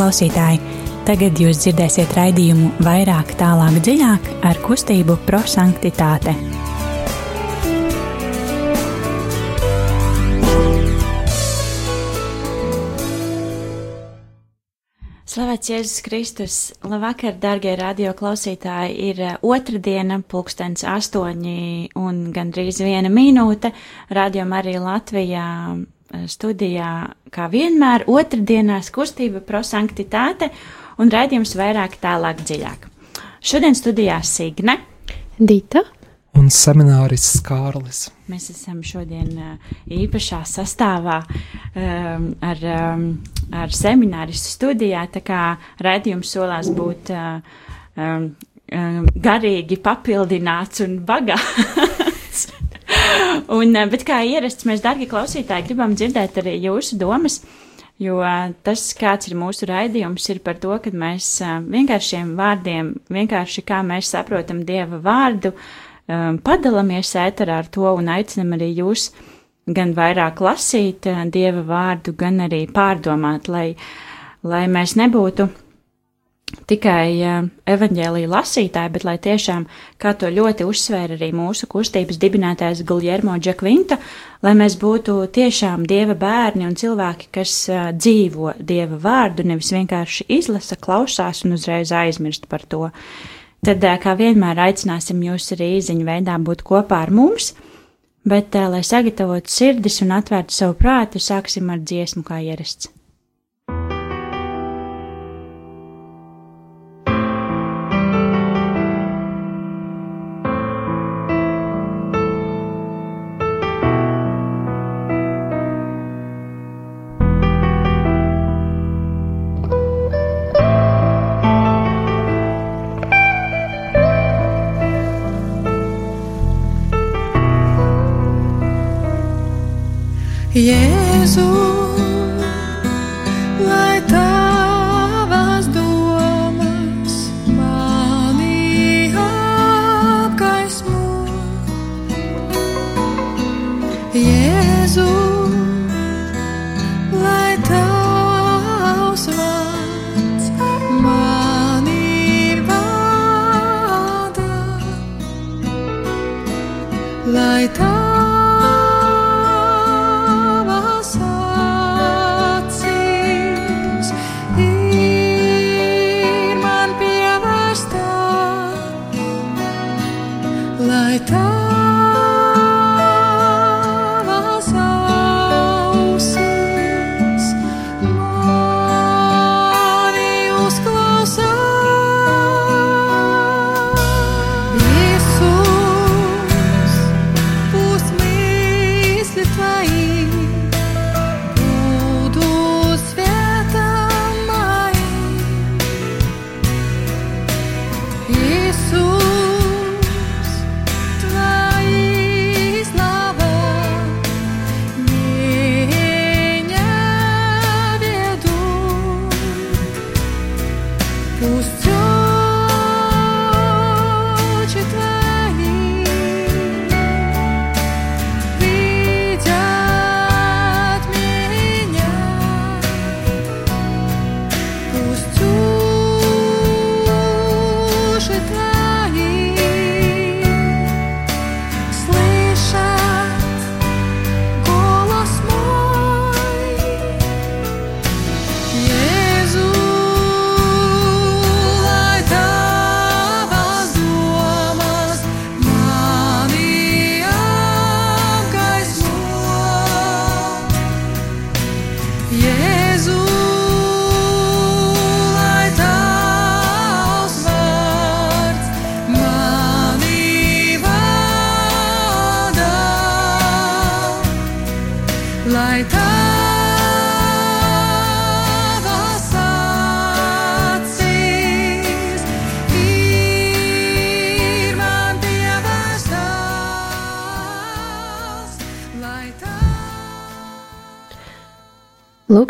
Klausītāji, tagad jūs dzirdēsiet raidījumu vairāk, tālāk, dziļāk ar kustību prosanktitāte. Slavēts Jēzus Kristus! Labvakar, darbie radio klausītāji! Ir eh, otrdiena, pulkstens astoņi un gandrīz viena minūte. Radio Marija Latvijā studijā, kā vienmēr, otrdienās kustība prosanktitāte un raidījums vairāk tālāk dziļāk. Šodien studijā Signe, Dita un seminārists Kārlis. Mēs esam šodien uh, īpašā sastāvā um, ar, um, ar semināristu studijā, tā kā redzījums solās būt um, garīgi papildināts un bagāts. un, uh, bet kā ierasts, mēs, dargi klausītāji, gribam dzirdēt arī jūsu domas. Jo tas, kāds ir mūsu raidījums, ir par to, ka mēs vienkāršiem vārdiem, vienkārši kā mēs saprotam Dieva vārdu, padalāmies ēterā ar to un aicinam arī jūs gan vairāk lasīt Dieva vārdu, gan arī pārdomāt, lai, lai mēs nebūtu tikai uh, evaņģēlīja lasītāji, bet lai tiešām, kā to ļoti uzsvēra arī mūsu kustības dibinātājs Guljermo Džekvinta, lai mēs būtu tiešām Dieva bērni un cilvēki, kas uh, dzīvo Dieva vārdu, nevis vienkārši izlasa, klausās un uzreiz aizmirst par to. Tad, kā vienmēr, aicināsim jūs arī īziņu veidā būt kopā ar mums, bet, lai sagatavotu sirdis un atvērtu savu prātu, sāksim ar dziesmu kā ierasts. Jesus.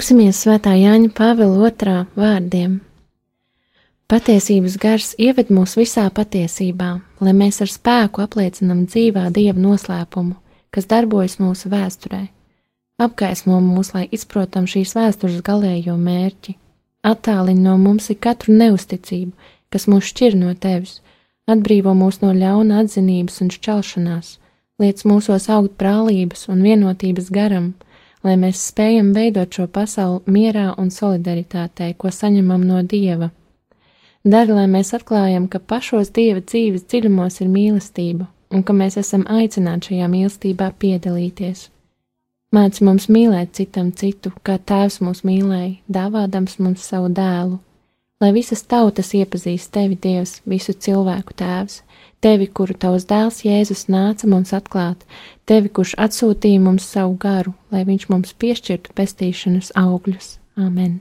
Lūksimies svētā Jāņa Pāvila otrā vārdiem. Patiesības gars ieved mūs visā patiesībā, lai mēs ar spēku apliecinam dzīvā Dieva noslēpumu, kas darbojas mūsu vēsturē. Apgaismo mūs, lai izprotam šīs vēstures galējo mērķi Attālini no mums ir katru neusticību, kas mūs šķir no tevis, atbrīvo mūs no ļauna atzinības un šķelšanās, liec mūsos augt brālības un vienotības garam, lai mēs spējam veidot šo pasauli mierā un solidaritātē, ko saņemam no Dieva. Dari, lai mēs atklājam, ka pašos Dieva dzīves dziļumos ir mīlestība un ka mēs esam aicināti šajā mīlestībā piedalīties. Māc mums mīlēt citam citu, kā Tēvs mūs mīlēja, dāvādams mums savu dēlu, lai visas tautas iepazīst tevi, Dievs, visu cilvēku Tēvs, tevi, kuru tavs dēls Jēzus nāca mums atklāt, tevi, kurš atsūtīja mums savu garu, lai viņš mums piešķirtu pestīšanas augļus. Āmen!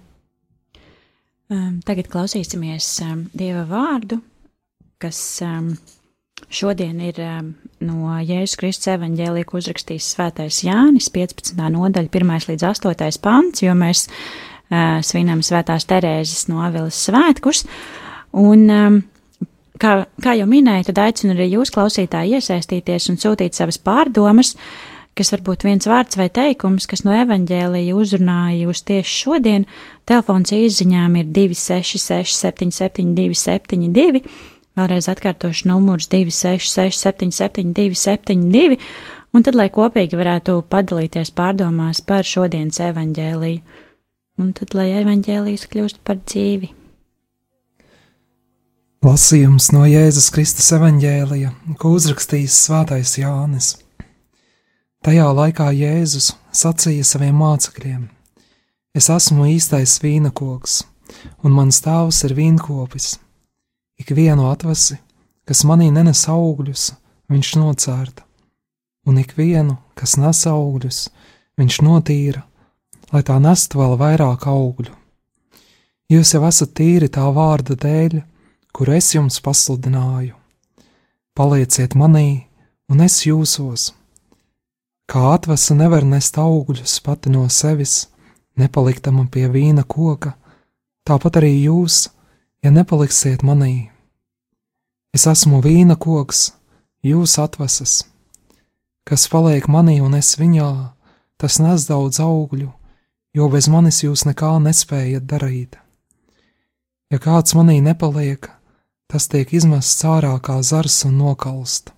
Um, tagad klausīsimies um, Dieva vārdu, kas um, šodien ir no Jēzus Kristus evaņģēlija, ko uzrakstījis Svētais Jānis, 15. nodaļa, 1 līdz 8. pants, jo mēs svinam Svētās Terēzes no Aveles svētkus. Un um, Kā, kā jau minēju, tad aicinu arī jūs, klausītāji, iesaistīties un sūtīt savas pārdomas, kas varbūt viens vārds vai teikums, kas no evaņģēlīja uzrunāja jūs tieši šodien. Telefons izziņām ir 266 772 72, vēlreiz atkārtošu numurs 266 772 72, un tad, lai kopīgi varētu padalīties pārdomās par šodienas evaņģēlīju, un tad, lai evaņģēlijas kļūst par dzīvi. Lasījums no Jēzus Kristus evaņģēlija, ko uzrakstījis Svētais Jānis. Tajā laikā Jēzus sacīja saviem mācekļiem: Es esmu īstais vīnakoks, un mans tēvs ir vīnkopis. Ik vienu atvasi, kas manī nenes augļus, viņš nocērta, un ik vienu, kas nes augļus, viņš notīra, lai tā nestu vēl vairāk augļu. Jūs jau esat tīri tā vārda dēļ, kur es jums pasludināju. Palieciet manī, un es jūsos. Kā atvesa nevar nest augļus pati no sevis, nepaliktama pie vīna koka, tāpat arī jūs, ja nepaliksiet manī. Es esmu vīna koks, jūs atvesas. Kas paliek manī un es viņā, tas nes daudz augļu, jo bez manis jūs nekā nespējat darīt. Ja kāds manī nepaliek, tas tiek izmests ārā kā zars un nokalst,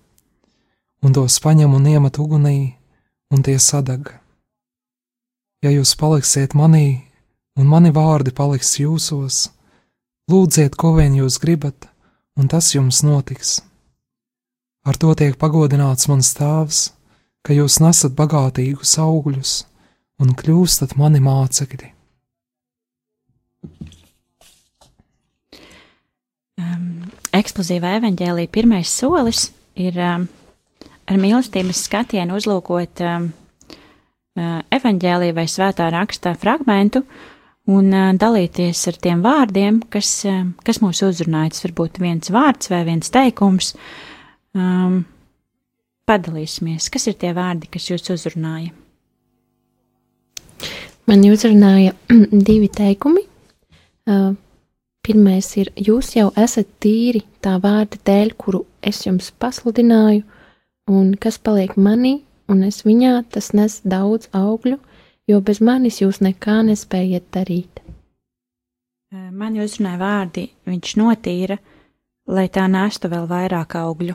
un tos paņem un iemet ugunī, un tie sadeg. Ja jūs paliksiet manī, un mani vārdi paliks jūsos, lūdziet, ko vien jūs gribat, un tas jums notiks. Ar to tiek pagodināts mans tēvs, ka jūs nesat bagātīgus augļus un kļūstat mani mācekļi. Eksplozīvā evaņģēlīja pirmais solis ir um, ar mīlestības skatienu uzlūkot um, uh, evaņģēlīja vai svētā raksta fragmentu un uh, dalīties ar tiem vārdiem, kas, uh, kas mūs uzrunāja. Tas var būt viens vārds vai viens teikums. Um, padalīsimies, kas ir tie vārdi, kas jūs uzrunāja? Man uzrunāja divi teikumi. Uh, Pirmais ir, jūs jau esat tīri tā vārda dēļ, kuru es jums pasludināju, un kas paliek manī, un es viņā, tas nes daudz augļu, jo bez manis jūs nekā nespējat darīt. Man uzrunāja vārdi, viņš notīra, lai tā nestu vēl vairāk augļu.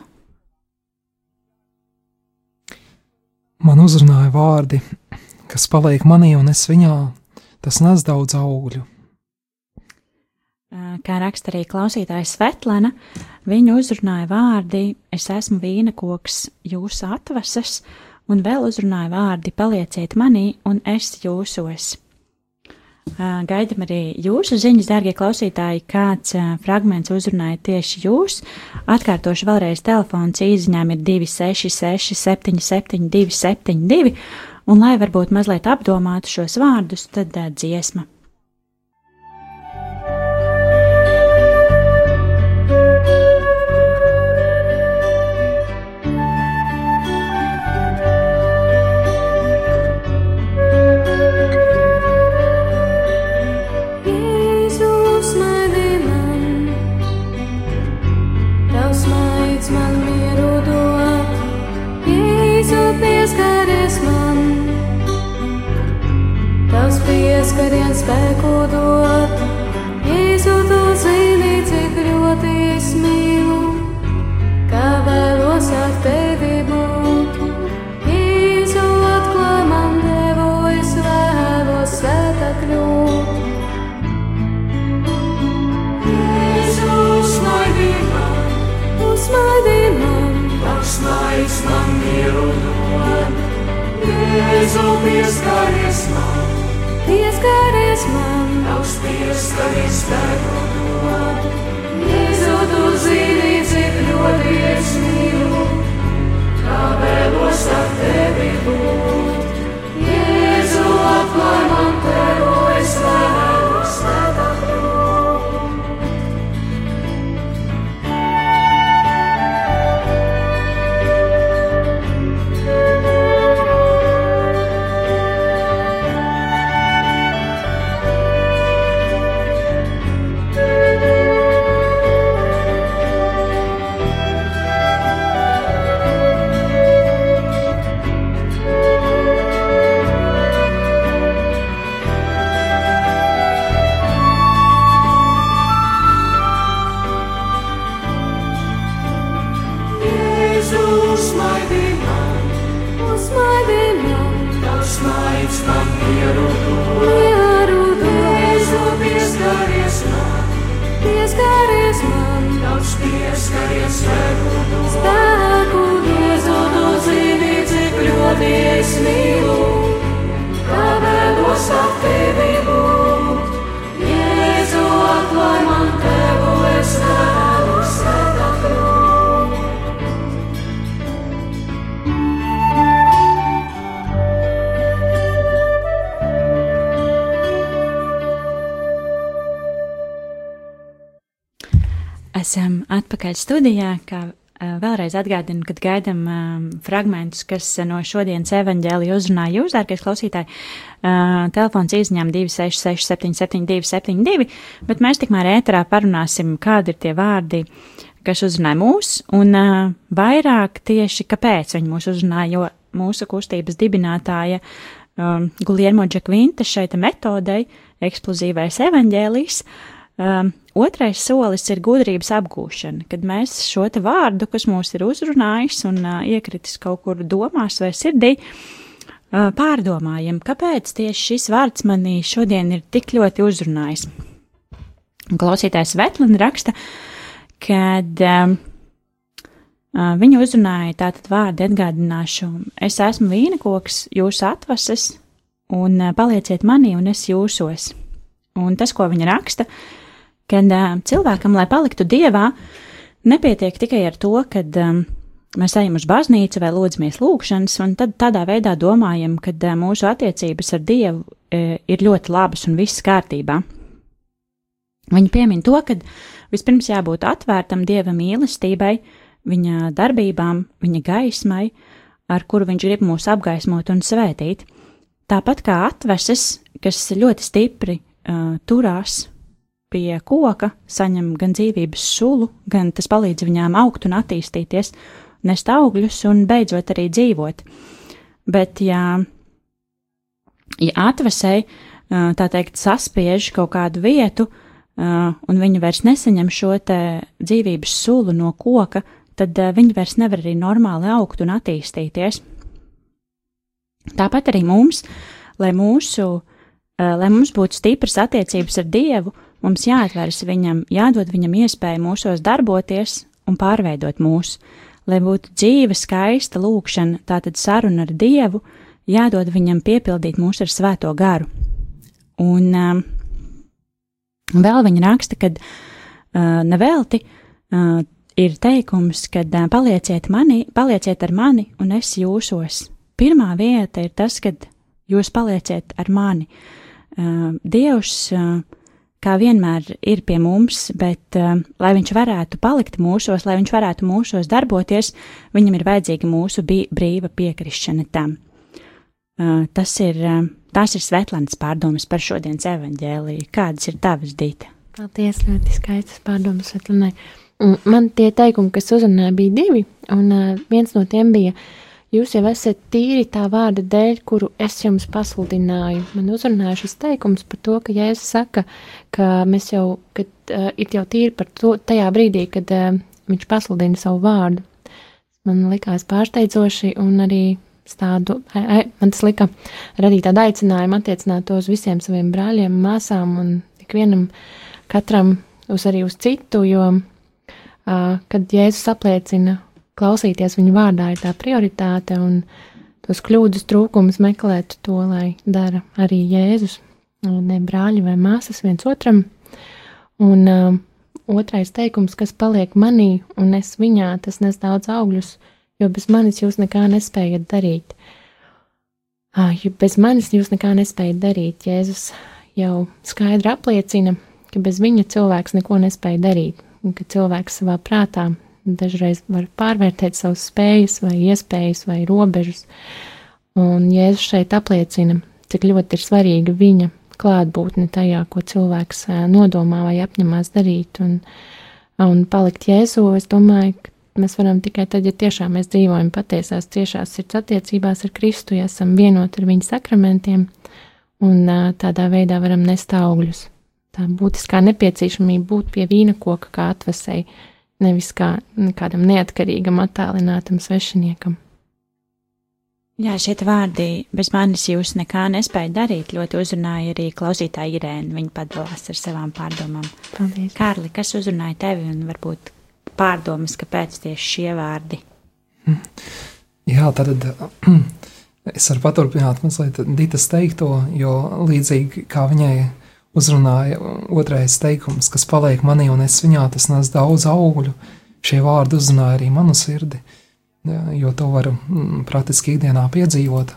Man uzrunāja vārdi, kas paliek manī, un es viņā, tas nes daudz augļu kā raksta arī klausītājs Svetlana, viņa uzrunāja vārdi: Es esmu vīna koks, jūs atvasas, un vēl uzrunāja vārdi: Palieciet manī, un es jūsos. Gaidam arī jūsu ziņas, dārgie klausītāji, kāds fragments uzrunāja tieši jūs. Atkārtošu vēlreiz telefons īziņām ir 266 77 272, un lai varbūt mazliet apdomātu šos vārdus, tad dziesma. Atpakaļ studijā, kā vēlreiz atgādinu, kad gaidām fragmentus, kas no šodienas evaņģēlija uzrunā jūs, dārgais klausītāji. Telefons izņem 266 77 272, bet mēs tikmēr ēterā parunāsim, kādi ir tie vārdi, kas uzrunāja mūs, un vairāk tieši kāpēc viņi mūs uzrunāja, jo mūsu kustības dibinātāja um, Guliermo Džekvinta šeit metodei, eksplozīvais evaņģēlijs, um, otrais solis ir gudrības apgūšana, kad mēs šo te vārdu, kas mūs ir uzrunājis un uh, iekritis kaut kur domās vai sirdī, uh, pārdomājam, kāpēc tieši šis vārds manī šodien ir tik ļoti uzrunājis. Un Klausītājs Vetlina raksta, kad um, viņa uzrunāja tātad vārdu atgādināšu, es esmu vīnakoks, jūs atvases, un palieciet manī, un es jūsos. Un tas, ko viņa raksta, kad uh, cilvēkam, lai paliktu dievā, nepietiek tikai ar to, kad um, mēs ejam uz baznīcu vai lūdzamies lūgšanas, un tad tādā veidā domājam, ka uh, mūsu attiecības ar Dievu uh, ir ļoti labas un viss kārtībā. Viņa piemin to, ka vispirms jābūt atvērtam Dieva mīlestībai, viņa darbībām, viņa gaismai, ar kuru viņš grib mūs apgaismot un svētīt. Tāpat kā atveses, kas ļoti stipri uh, turās pie koka, saņem gan dzīvības sulu, gan tas palīdz viņām augt un attīstīties, nest augļus un beidzot arī dzīvot. Bet, ja, ja atvesēji, tā teikt, saspiež kaut kādu vietu, un viņi vairs nesaņem šo dzīvības sulu no koka, tad viņi vairs nevar arī normāli augt un attīstīties. Tāpat arī mums, lai mūsu, lai mums būtu stipras attiecības ar Dievu, mums jāatveras viņam, jādod viņam iespēju mūsos darboties un pārveidot mūs. Lai būtu dzīve, skaista lūkšana, tātad saruna ar Dievu, jādod viņam piepildīt mūs ar svēto garu. Un um, vēl viņa raksta, ka uh, nevelti uh, ir teikums, ka uh, palieciet, mani, palieciet ar mani, un es jūsos. Pirmā vieta ir tas, kad jūs palieciet ar mani. Uh, Dievs, uh, kā vienmēr, ir pie mums, bet, uh, lai viņš varētu palikt mūsos, lai viņš varētu mūsos darboties, viņam ir vajadzīga mūsu brīva piekrišana tam. Uh, tas ir, uh, tās ir Svetlānas pārdomas par šodienas evaņģēliju. Kādas ir tavas dīta? Paldies, ļoti skaistas pārdomas Svetlanai. Un Man tie teikumi, kas uzrunāja, bija divi, un uh, viens no tiem bija, jūs jau esat tīri tā vārda dēļ, kuru es jums pasludināju. Man uzrunāja šis teikums par to, ka Jēzus saka, ka mēs jau, kad uh, ir jau tīri par to tajā brīdī, kad uh, viņš pasludina savu vārdu. Man likās pārsteidzoši un arī tādu, man tas lika radīt tādu aicinājumu attiecināt to uz visiem saviem brāļiem, māsām un ikvienam, katram uz arī uz citu, jo, uh, kad Jēzus apliecina klausīties viņa vārdā ir tā prioritāte un tos kļūdas trūkumus meklēt to, lai dara arī Jēzus, ne brāļi vai māsas viens otram. Un uh, otrais teikums, kas paliek manī un es viņā, tas nes daudz augļus, jo bez manis jūs nekā nespējat darīt. Uh, bez manis jūs nekā nespējat darīt. Jēzus jau skaidri apliecina, ka bez viņa cilvēks neko nespēja darīt, un ka cilvēks savā prātā dažreiz var pārvērtēt savas spējas vai iespējas vai robežas. Un Jēzus šeit apliecina, cik ļoti ir svarīga viņa klātbūtne tajā, ko cilvēks nodomā vai apņemās darīt. Un, un palikt Jēzu, es domāju, ka mēs varam tikai tad, ja tiešām mēs dzīvojam patiesās, ciešās sirds attiecībās ar Kristu, ja esam vienoti ar viņa sakramentiem, un tādā veidā varam nest augļus. Tā būtiskā nepieciešamība būt pie vīna koka kā atvasēji, nevis kā kādam neatkarīgam, attālinātam svešiniekam. Jā, šie vārdi bez manis jūs nekā nespēja darīt. Ļoti uzrunāja arī klausītāja Irēna. Viņa padalās ar savām pārdomām. Paldies. Kārli, kas uzrunāja tevi un varbūt pārdomas, kāpēc tieši šie vārdi? Jā, tad es varu paturpināt mazliet Ditas teikto, jo līdzīgi kā viņai uzrunāja otrais teikums, kas paliek manī un es viņā, tas nes daudz augļu. Šie vārdi uzrunāja arī manu sirdi. Jo to var mm, praktiski ikdienā piedzīvot.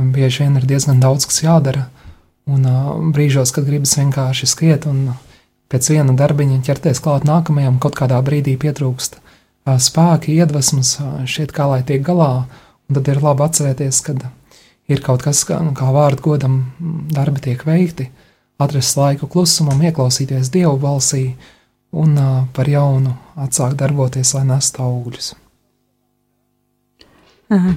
Bieži vien ir diezgan daudz, kas jādara, un brīžos, kad gribas vienkārši skriet un pēc viena darbiņa ķerties klāt nākamajam, kaut kādā brīdī pietrūkst spēki, iedvesmas, šķiet, kā lai tiek galā, un tad ir labi atcerēties, kad ir kaut kas, kā, kā vārdu godam darbi tiek veikti, atrast laiku klusumam, ieklausīties Dievu balsī un par jaunu atsākt darboties, lai nestu augļus.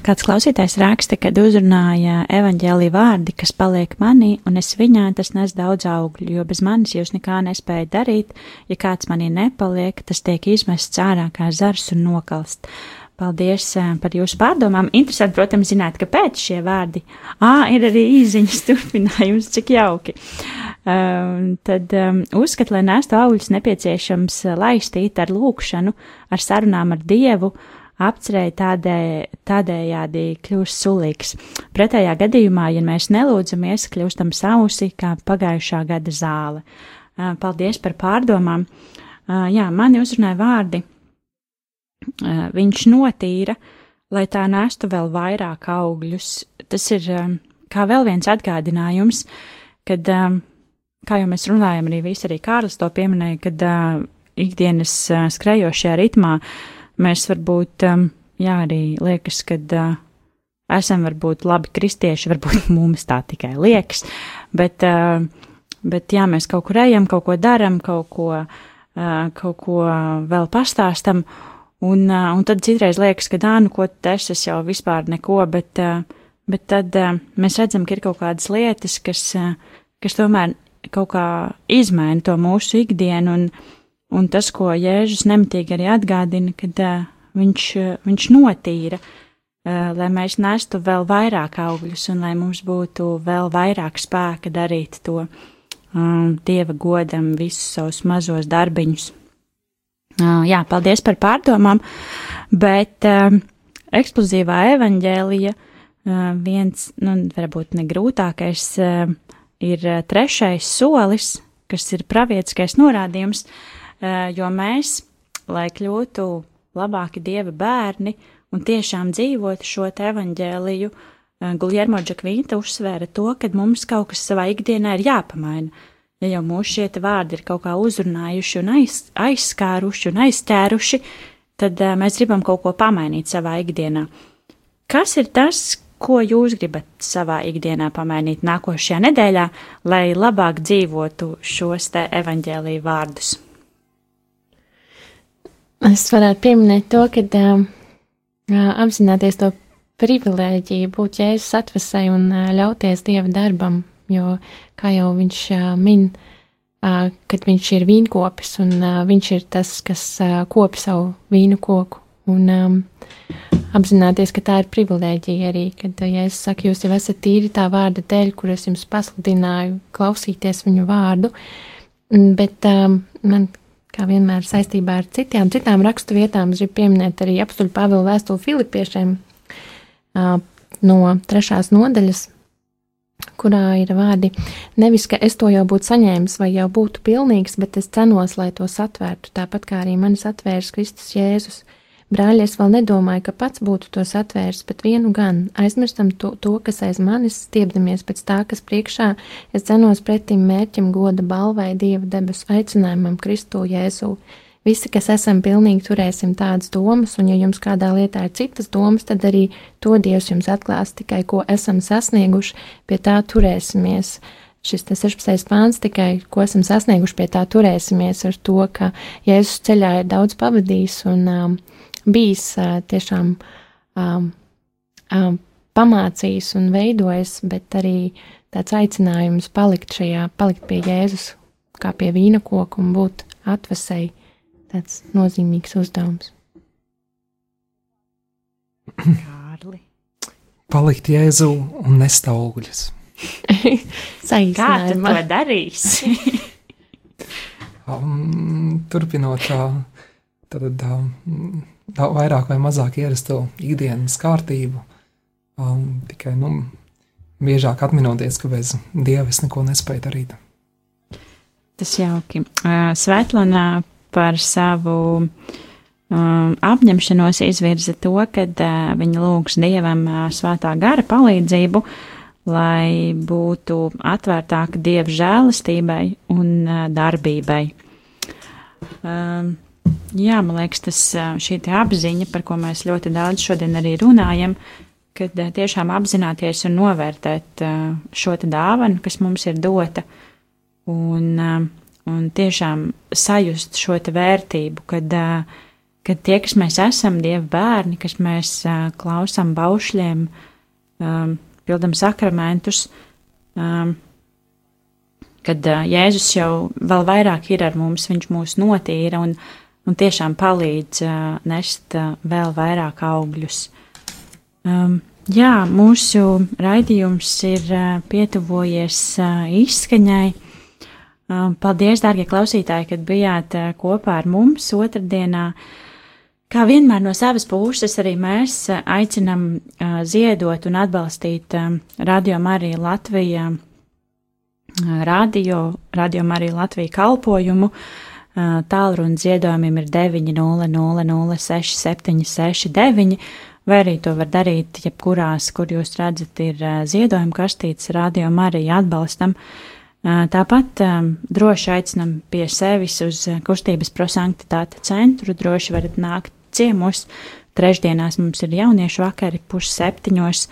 Kāds klausītājs raksta, kad uzrunāja evaņģēlī vārdi, kas paliek manī, un es viņā tas nes daudz augļu, jo bez manis jūs nekā nespējat darīt, ja kāds manī nepaliek, tas tiek izmests ārā kā zars un nokalst. Paldies par jūsu pārdomām. Interesanti, protams, zināt, kāpēc šie vārdi. Ā, ir arī īziņas turpinājums, cik jauki. Um, tad um, uzskat, lai nestu augļus nepieciešams laistīt ar lūkšanu, ar sarunām ar Dievu, apcerēja tādē, tādējādi kļūst sulīgs. Pretējā gadījumā, ja mēs nelūdzamies, kļūstam sausi kā pagājušā gada zāle. Paldies par pārdomām. Jā, mani uzrunāja vārdi. Viņš notīra, lai tā nestu vēl vairāk augļus. Tas ir kā vēl viens atgādinājums, kad, kā jau mēs runājam, arī visi arī Kārlis to pieminēja, kad ikdienas skrejošajā ritmā uh, mēs varbūt, um, jā, arī liekas, ka uh, esam varbūt labi kristieši, varbūt mums tā tikai liekas, bet, uh, bet jā, mēs kaut kur ejam, kaut ko daram, kaut ko, uh, kaut ko vēl pastāstam, un, uh, un tad citreiz liekas, ka, ā, nu, ko tas es jau vispār neko, bet, uh, bet tad uh, mēs redzam, ka ir kaut kādas lietas, kas, uh, kas tomēr kaut kā izmaina to mūsu ikdienu, un, Un tas, ko Jēzus nemitīgi arī atgādina, kad uh, viņš, uh, viņš notīra, uh, lai mēs nestu vēl vairāk augļus un lai mums būtu vēl vairāk spēka darīt to um, Dieva godam visus savus mazos darbiņus. Uh, jā, paldies par pārdomām, bet uh, eksplozīvā evaņģēlija uh, viens, nu, varbūt ne grūtākais, uh, ir uh, trešais solis, kas ir pravietiskais norādījums, Eh, jo mēs, lai kļūtu labāki dieva bērni un tiešām dzīvotu šo te evaņģēliju, eh, Guljermo Džakvīnta uzsvēra to, ka mums kaut kas savā ikdienā ir jāpamaina. Ja jau mūsu šie vārdi ir kaut kā uzrunājuši un aiz, aizskāruši un aizķēruši, tad mēs gribam kaut ko pamainīt savā ikdienā. Kas ir tas, ko jūs gribat savā ikdienā pamainīt nākošajā nedēļā, lai labāk dzīvotu šos te evaņģēlīju vārdus? Es varētu pieminēt to, ka uh, apzināties to privilēģiju būt jēzus atvesai un uh, ļauties dieva darbam, jo, kā jau viņš uh, min, uh, kad viņš ir vīnkopis un uh, viņš ir tas, kas uh, kopi savu vīnu koku. Un um, apzināties, ka tā ir privilēģija arī, kad uh, Jēzus saka, jūs jau esat tīri tā vārda dēļ, kur es jums pasludināju, klausīties viņu vārdu. Bet um, man kā vienmēr saistībā ar citām, citām rakstu vietām, gribu pieminēt arī apstuļu Pāvila vēstuli Filipiešiem no trešās nodaļas, kurā ir vārdi: Nevis, ka es to jau būtu saņēmis vai jau būtu pilnīgs, bet es cenos, lai tos atvērtu, tāpat kā arī manis atvērs Kristus Jēzus. Brāļi, es vēl nedomāju, ka pats būtu tos atvērs, bet vienu gan aizmirstam to, to kas aiz manis, stiepdamies pēc tā, kas priekšā, es cenos pretim mērķim goda balvai Dieva debesu aicinājumam Kristu Jēzu. Visi, kas esam pilnīgi, turēsim tādas domas, un ja jums kādā lietā ir citas domas, tad arī to Dievs jums atklās tikai, ko esam sasnieguši, pie tā turēsimies šis 16. pāns tikai, ko esam sasnieguši, pie tā turēsimies ar to, ka Jēzus ceļā ir daudz pavadījis un um, bijis tiešām um, um, pamācījis un veidojis, bet arī tāds aicinājums palikt šajā, palikt pie Jēzus, kā pie vīna koka un būt atvesēji, tāds nozīmīgs uzdevums. Kārli. Palikt Jēzu un nest augļus. Kā tu to darīsi? um, turpinot tā, tad um, vairāk vai mazāk ierasto ikdienas kārtību, um, tikai nu, biežāk atminoties, ka bez dieva es neko nespēju darīt. Tas jauki. Svetlana par savu um, apņemšanos izvirza to, ka uh, viņa lūgs dievam uh, svētā gara palīdzību, lai būtu atvērtāka dieva žēlastībai un uh, darbībai. Um, jā, man liekas, tas šī apziņa, par ko mēs ļoti daudz šodien arī runājam, kad tiešām apzināties un novērtēt šo dāvanu, kas mums ir dota, un, un tiešām sajust šo vērtību, kad, kad tie, kas mēs esam, Dieva bērni, kas mēs klausām baušļiem, pildam sakramentus, kad Jēzus jau vēl vairāk ir ar mums, viņš mūs notīra un, un tiešām palīdz uh, nest uh, vēl vairāk augļus. Um, jā, mūsu raidījums ir uh, pietuvojies uh, izskaņai. Um, paldies, dārgie klausītāji, kad bijāt uh, kopā ar mums otrdienā. Kā vienmēr no savas puses arī mēs uh, aicinam uh, ziedot un atbalstīt uh, Radio Mariju Latviju, uh, radio, Radio Mariju Latviju kalpojumu. Uh, Tālruņa ziedojumiem ir 900-06-769, vai arī to var darīt jebkurās, kur jūs redzat, ir ziedojuma kastītes, radio arī atbalstam. Tāpat droši aicinam pie sevis uz kustības prosanktitāte centru, droši varat nākt ciemos. Trešdienās mums ir jauniešu vakari pusseptiņos.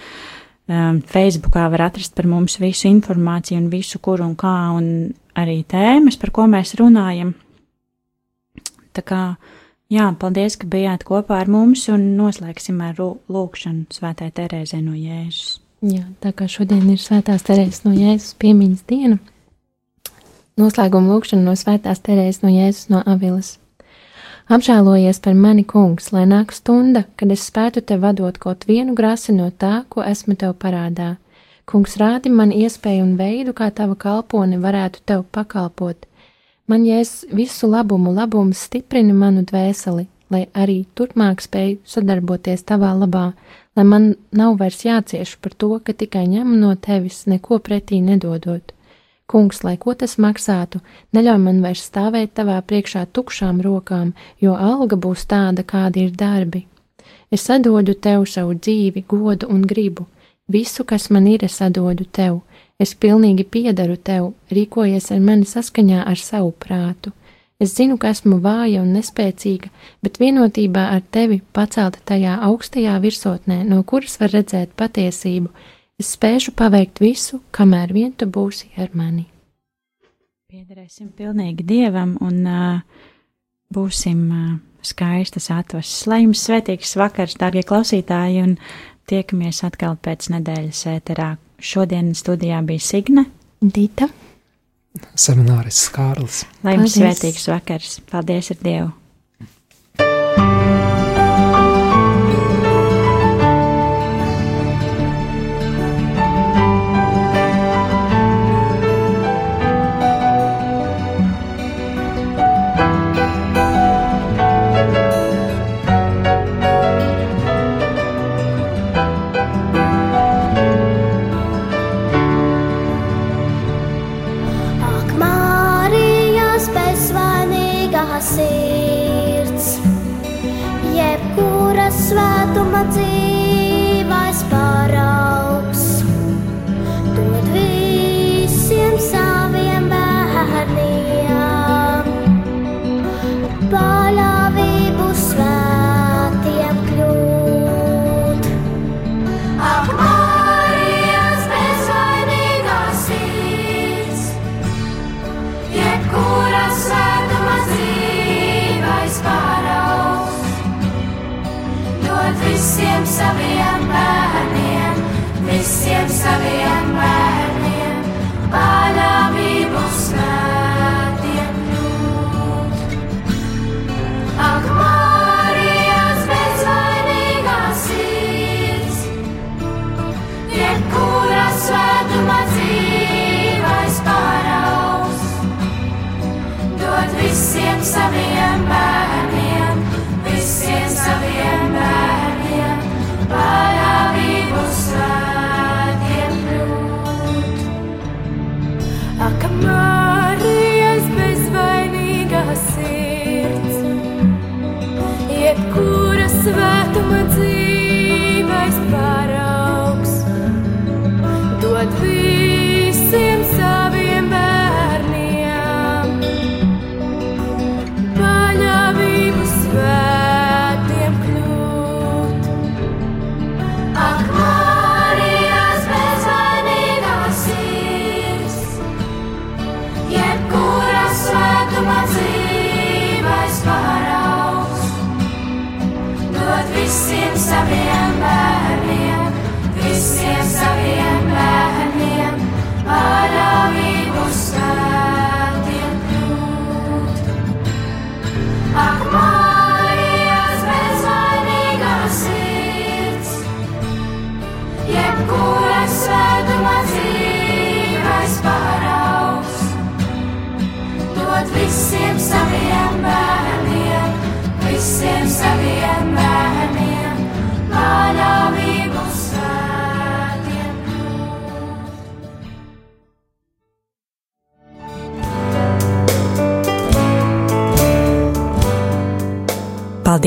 Facebookā var atrast par mums visu informāciju un visu, kur un kā, un arī tēmas, par ko mēs runājam. Tā kā, jā, paldies, ka bijāt kopā ar mums un noslēgsim ar lūkšanu svētē Terēzē no Jēzus. Jā, tā kā šodien ir svētās Terēzes no Jēzus piemiņas diena, noslēguma lūkšana no svētās Terēzes no Jēzus no Avilas. Apžēlojies par mani, kungs, lai nāk stunda, kad es spētu te vadot kaut vienu grasi no tā, ko esmu tev parādā. Kungs, rādi man iespēju un veidu, kā tava kalpone varētu tev pakalpot, Man jēs visu labumu, labums stiprina manu dvēseli, lai arī turpmāk spēju sadarboties tavā labā, lai man nav vairs jācieš par to, ka tikai ņemu no tevis, neko pretī nedodot. Kungs, lai ko tas maksātu, neļauj man vairs stāvēt tavā priekšā tukšām rokām, jo alga būs tāda, kādi ir darbi. Es sadodu tev savu dzīvi, godu un gribu, visu, kas man ir, es sadodu tev Es pilnīgi piedaru tev, rīkojies ar mani saskaņā ar savu prātu. Es zinu, ka esmu vāja un nespēcīga, bet vienotībā ar tevi pacelta tajā augstajā virsotnē, no kuras var redzēt patiesību, es spēšu paveikt visu, kamēr vien tu būsi ar mani. Piederēsim pilnīgi dievam un uh, būsim uh, skaistas atvases. Lai jums svētīgs vakars, dārgie klausītāji, un tiekamies atkal pēc nedēļas ēterā Šodien studijā bija Signe, Dita, Semināris Kārlis. Lai jums svētīgs vakars! Paldies ar Dievu! my